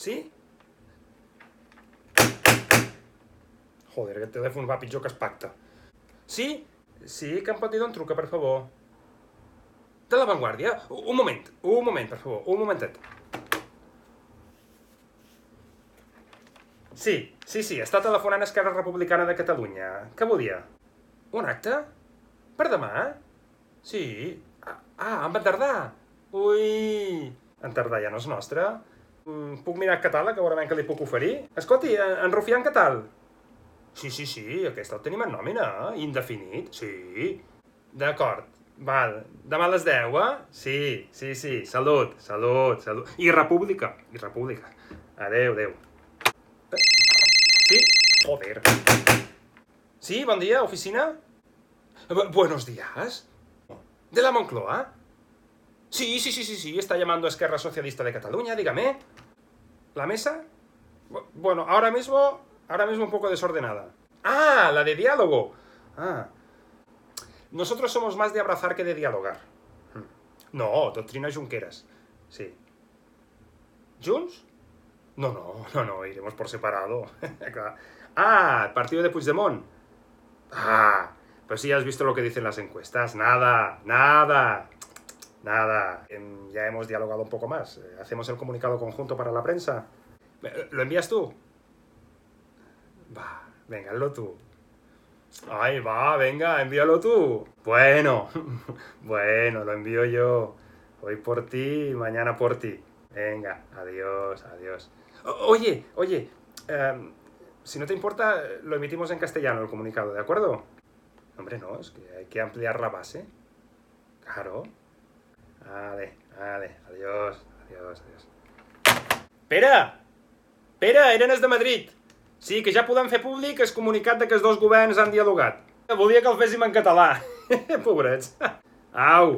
Sí? Joder, aquest telèfon va pitjor que es pacta. Sí? Sí, que em pot dir d'on truca, per favor? De la Vanguardia? Un moment, un moment, per favor, un momentet. Sí, sí, sí, està telefonant Esquerra Republicana de Catalunya. Què volia? Un acte? Per demà? Sí. Ah, en va tardar. Ui, en tardar ja no és nostre. Mm, Puc mirar el catàleg a veure què li puc oferir? Escolti, en, Rufián què tal? Sí, sí, sí, aquesta el tenim en nòmina, eh? indefinit, sí. D'acord, val. Demà a les 10, eh? Sí, sí, sí, salut, salut, salut. I república, i república. Adeu, adeu. Eh, Sí? Joder. Sí, bon dia, oficina? Bu- buenos días. ¿De la Moncloa? Sí, sí, sí, sí, sí, está llamando a Esquerra Socialista de Cataluña, dígame. ¿La mesa? Bu- Bueno, ahora mismo, ahora mismo un poco desordenada. Ah, la de diálogo. Ah. Nosotros somos más de abrazar que de dialogar. Hmm. No, doctrina Junqueras. Sí. ¿Junts? No, no, no, no, iremos por separado. Ah, partido de Puigdemont. Ah, pues sí, has visto lo que dicen las encuestas. Nada, nada, nada. Ya hemos dialogado un poco más. Eh, Hacemos el comunicado conjunto para la prensa. Eh, ¿Lo envías tú? Va, venga, hazlo tú. Ay, va, venga, envíalo tú. Bueno, bueno, lo envío yo. Hoy por ti, mañana por ti. Venga, adiós, adiós. Oye, oye, em, si no te importa, lo emitimos en castellano el comunicado, ¿de acuerdo? Hombre, no, es que hay que ampliar la base. Claro. Vale, vale, adiós, adiós, adiós. Pere! Pere, eren els de Madrid. Sí, que ja podem fer públic el comunicat de que els dos governs han dialogat. Volia que el féssim en català. Pobrets. Au,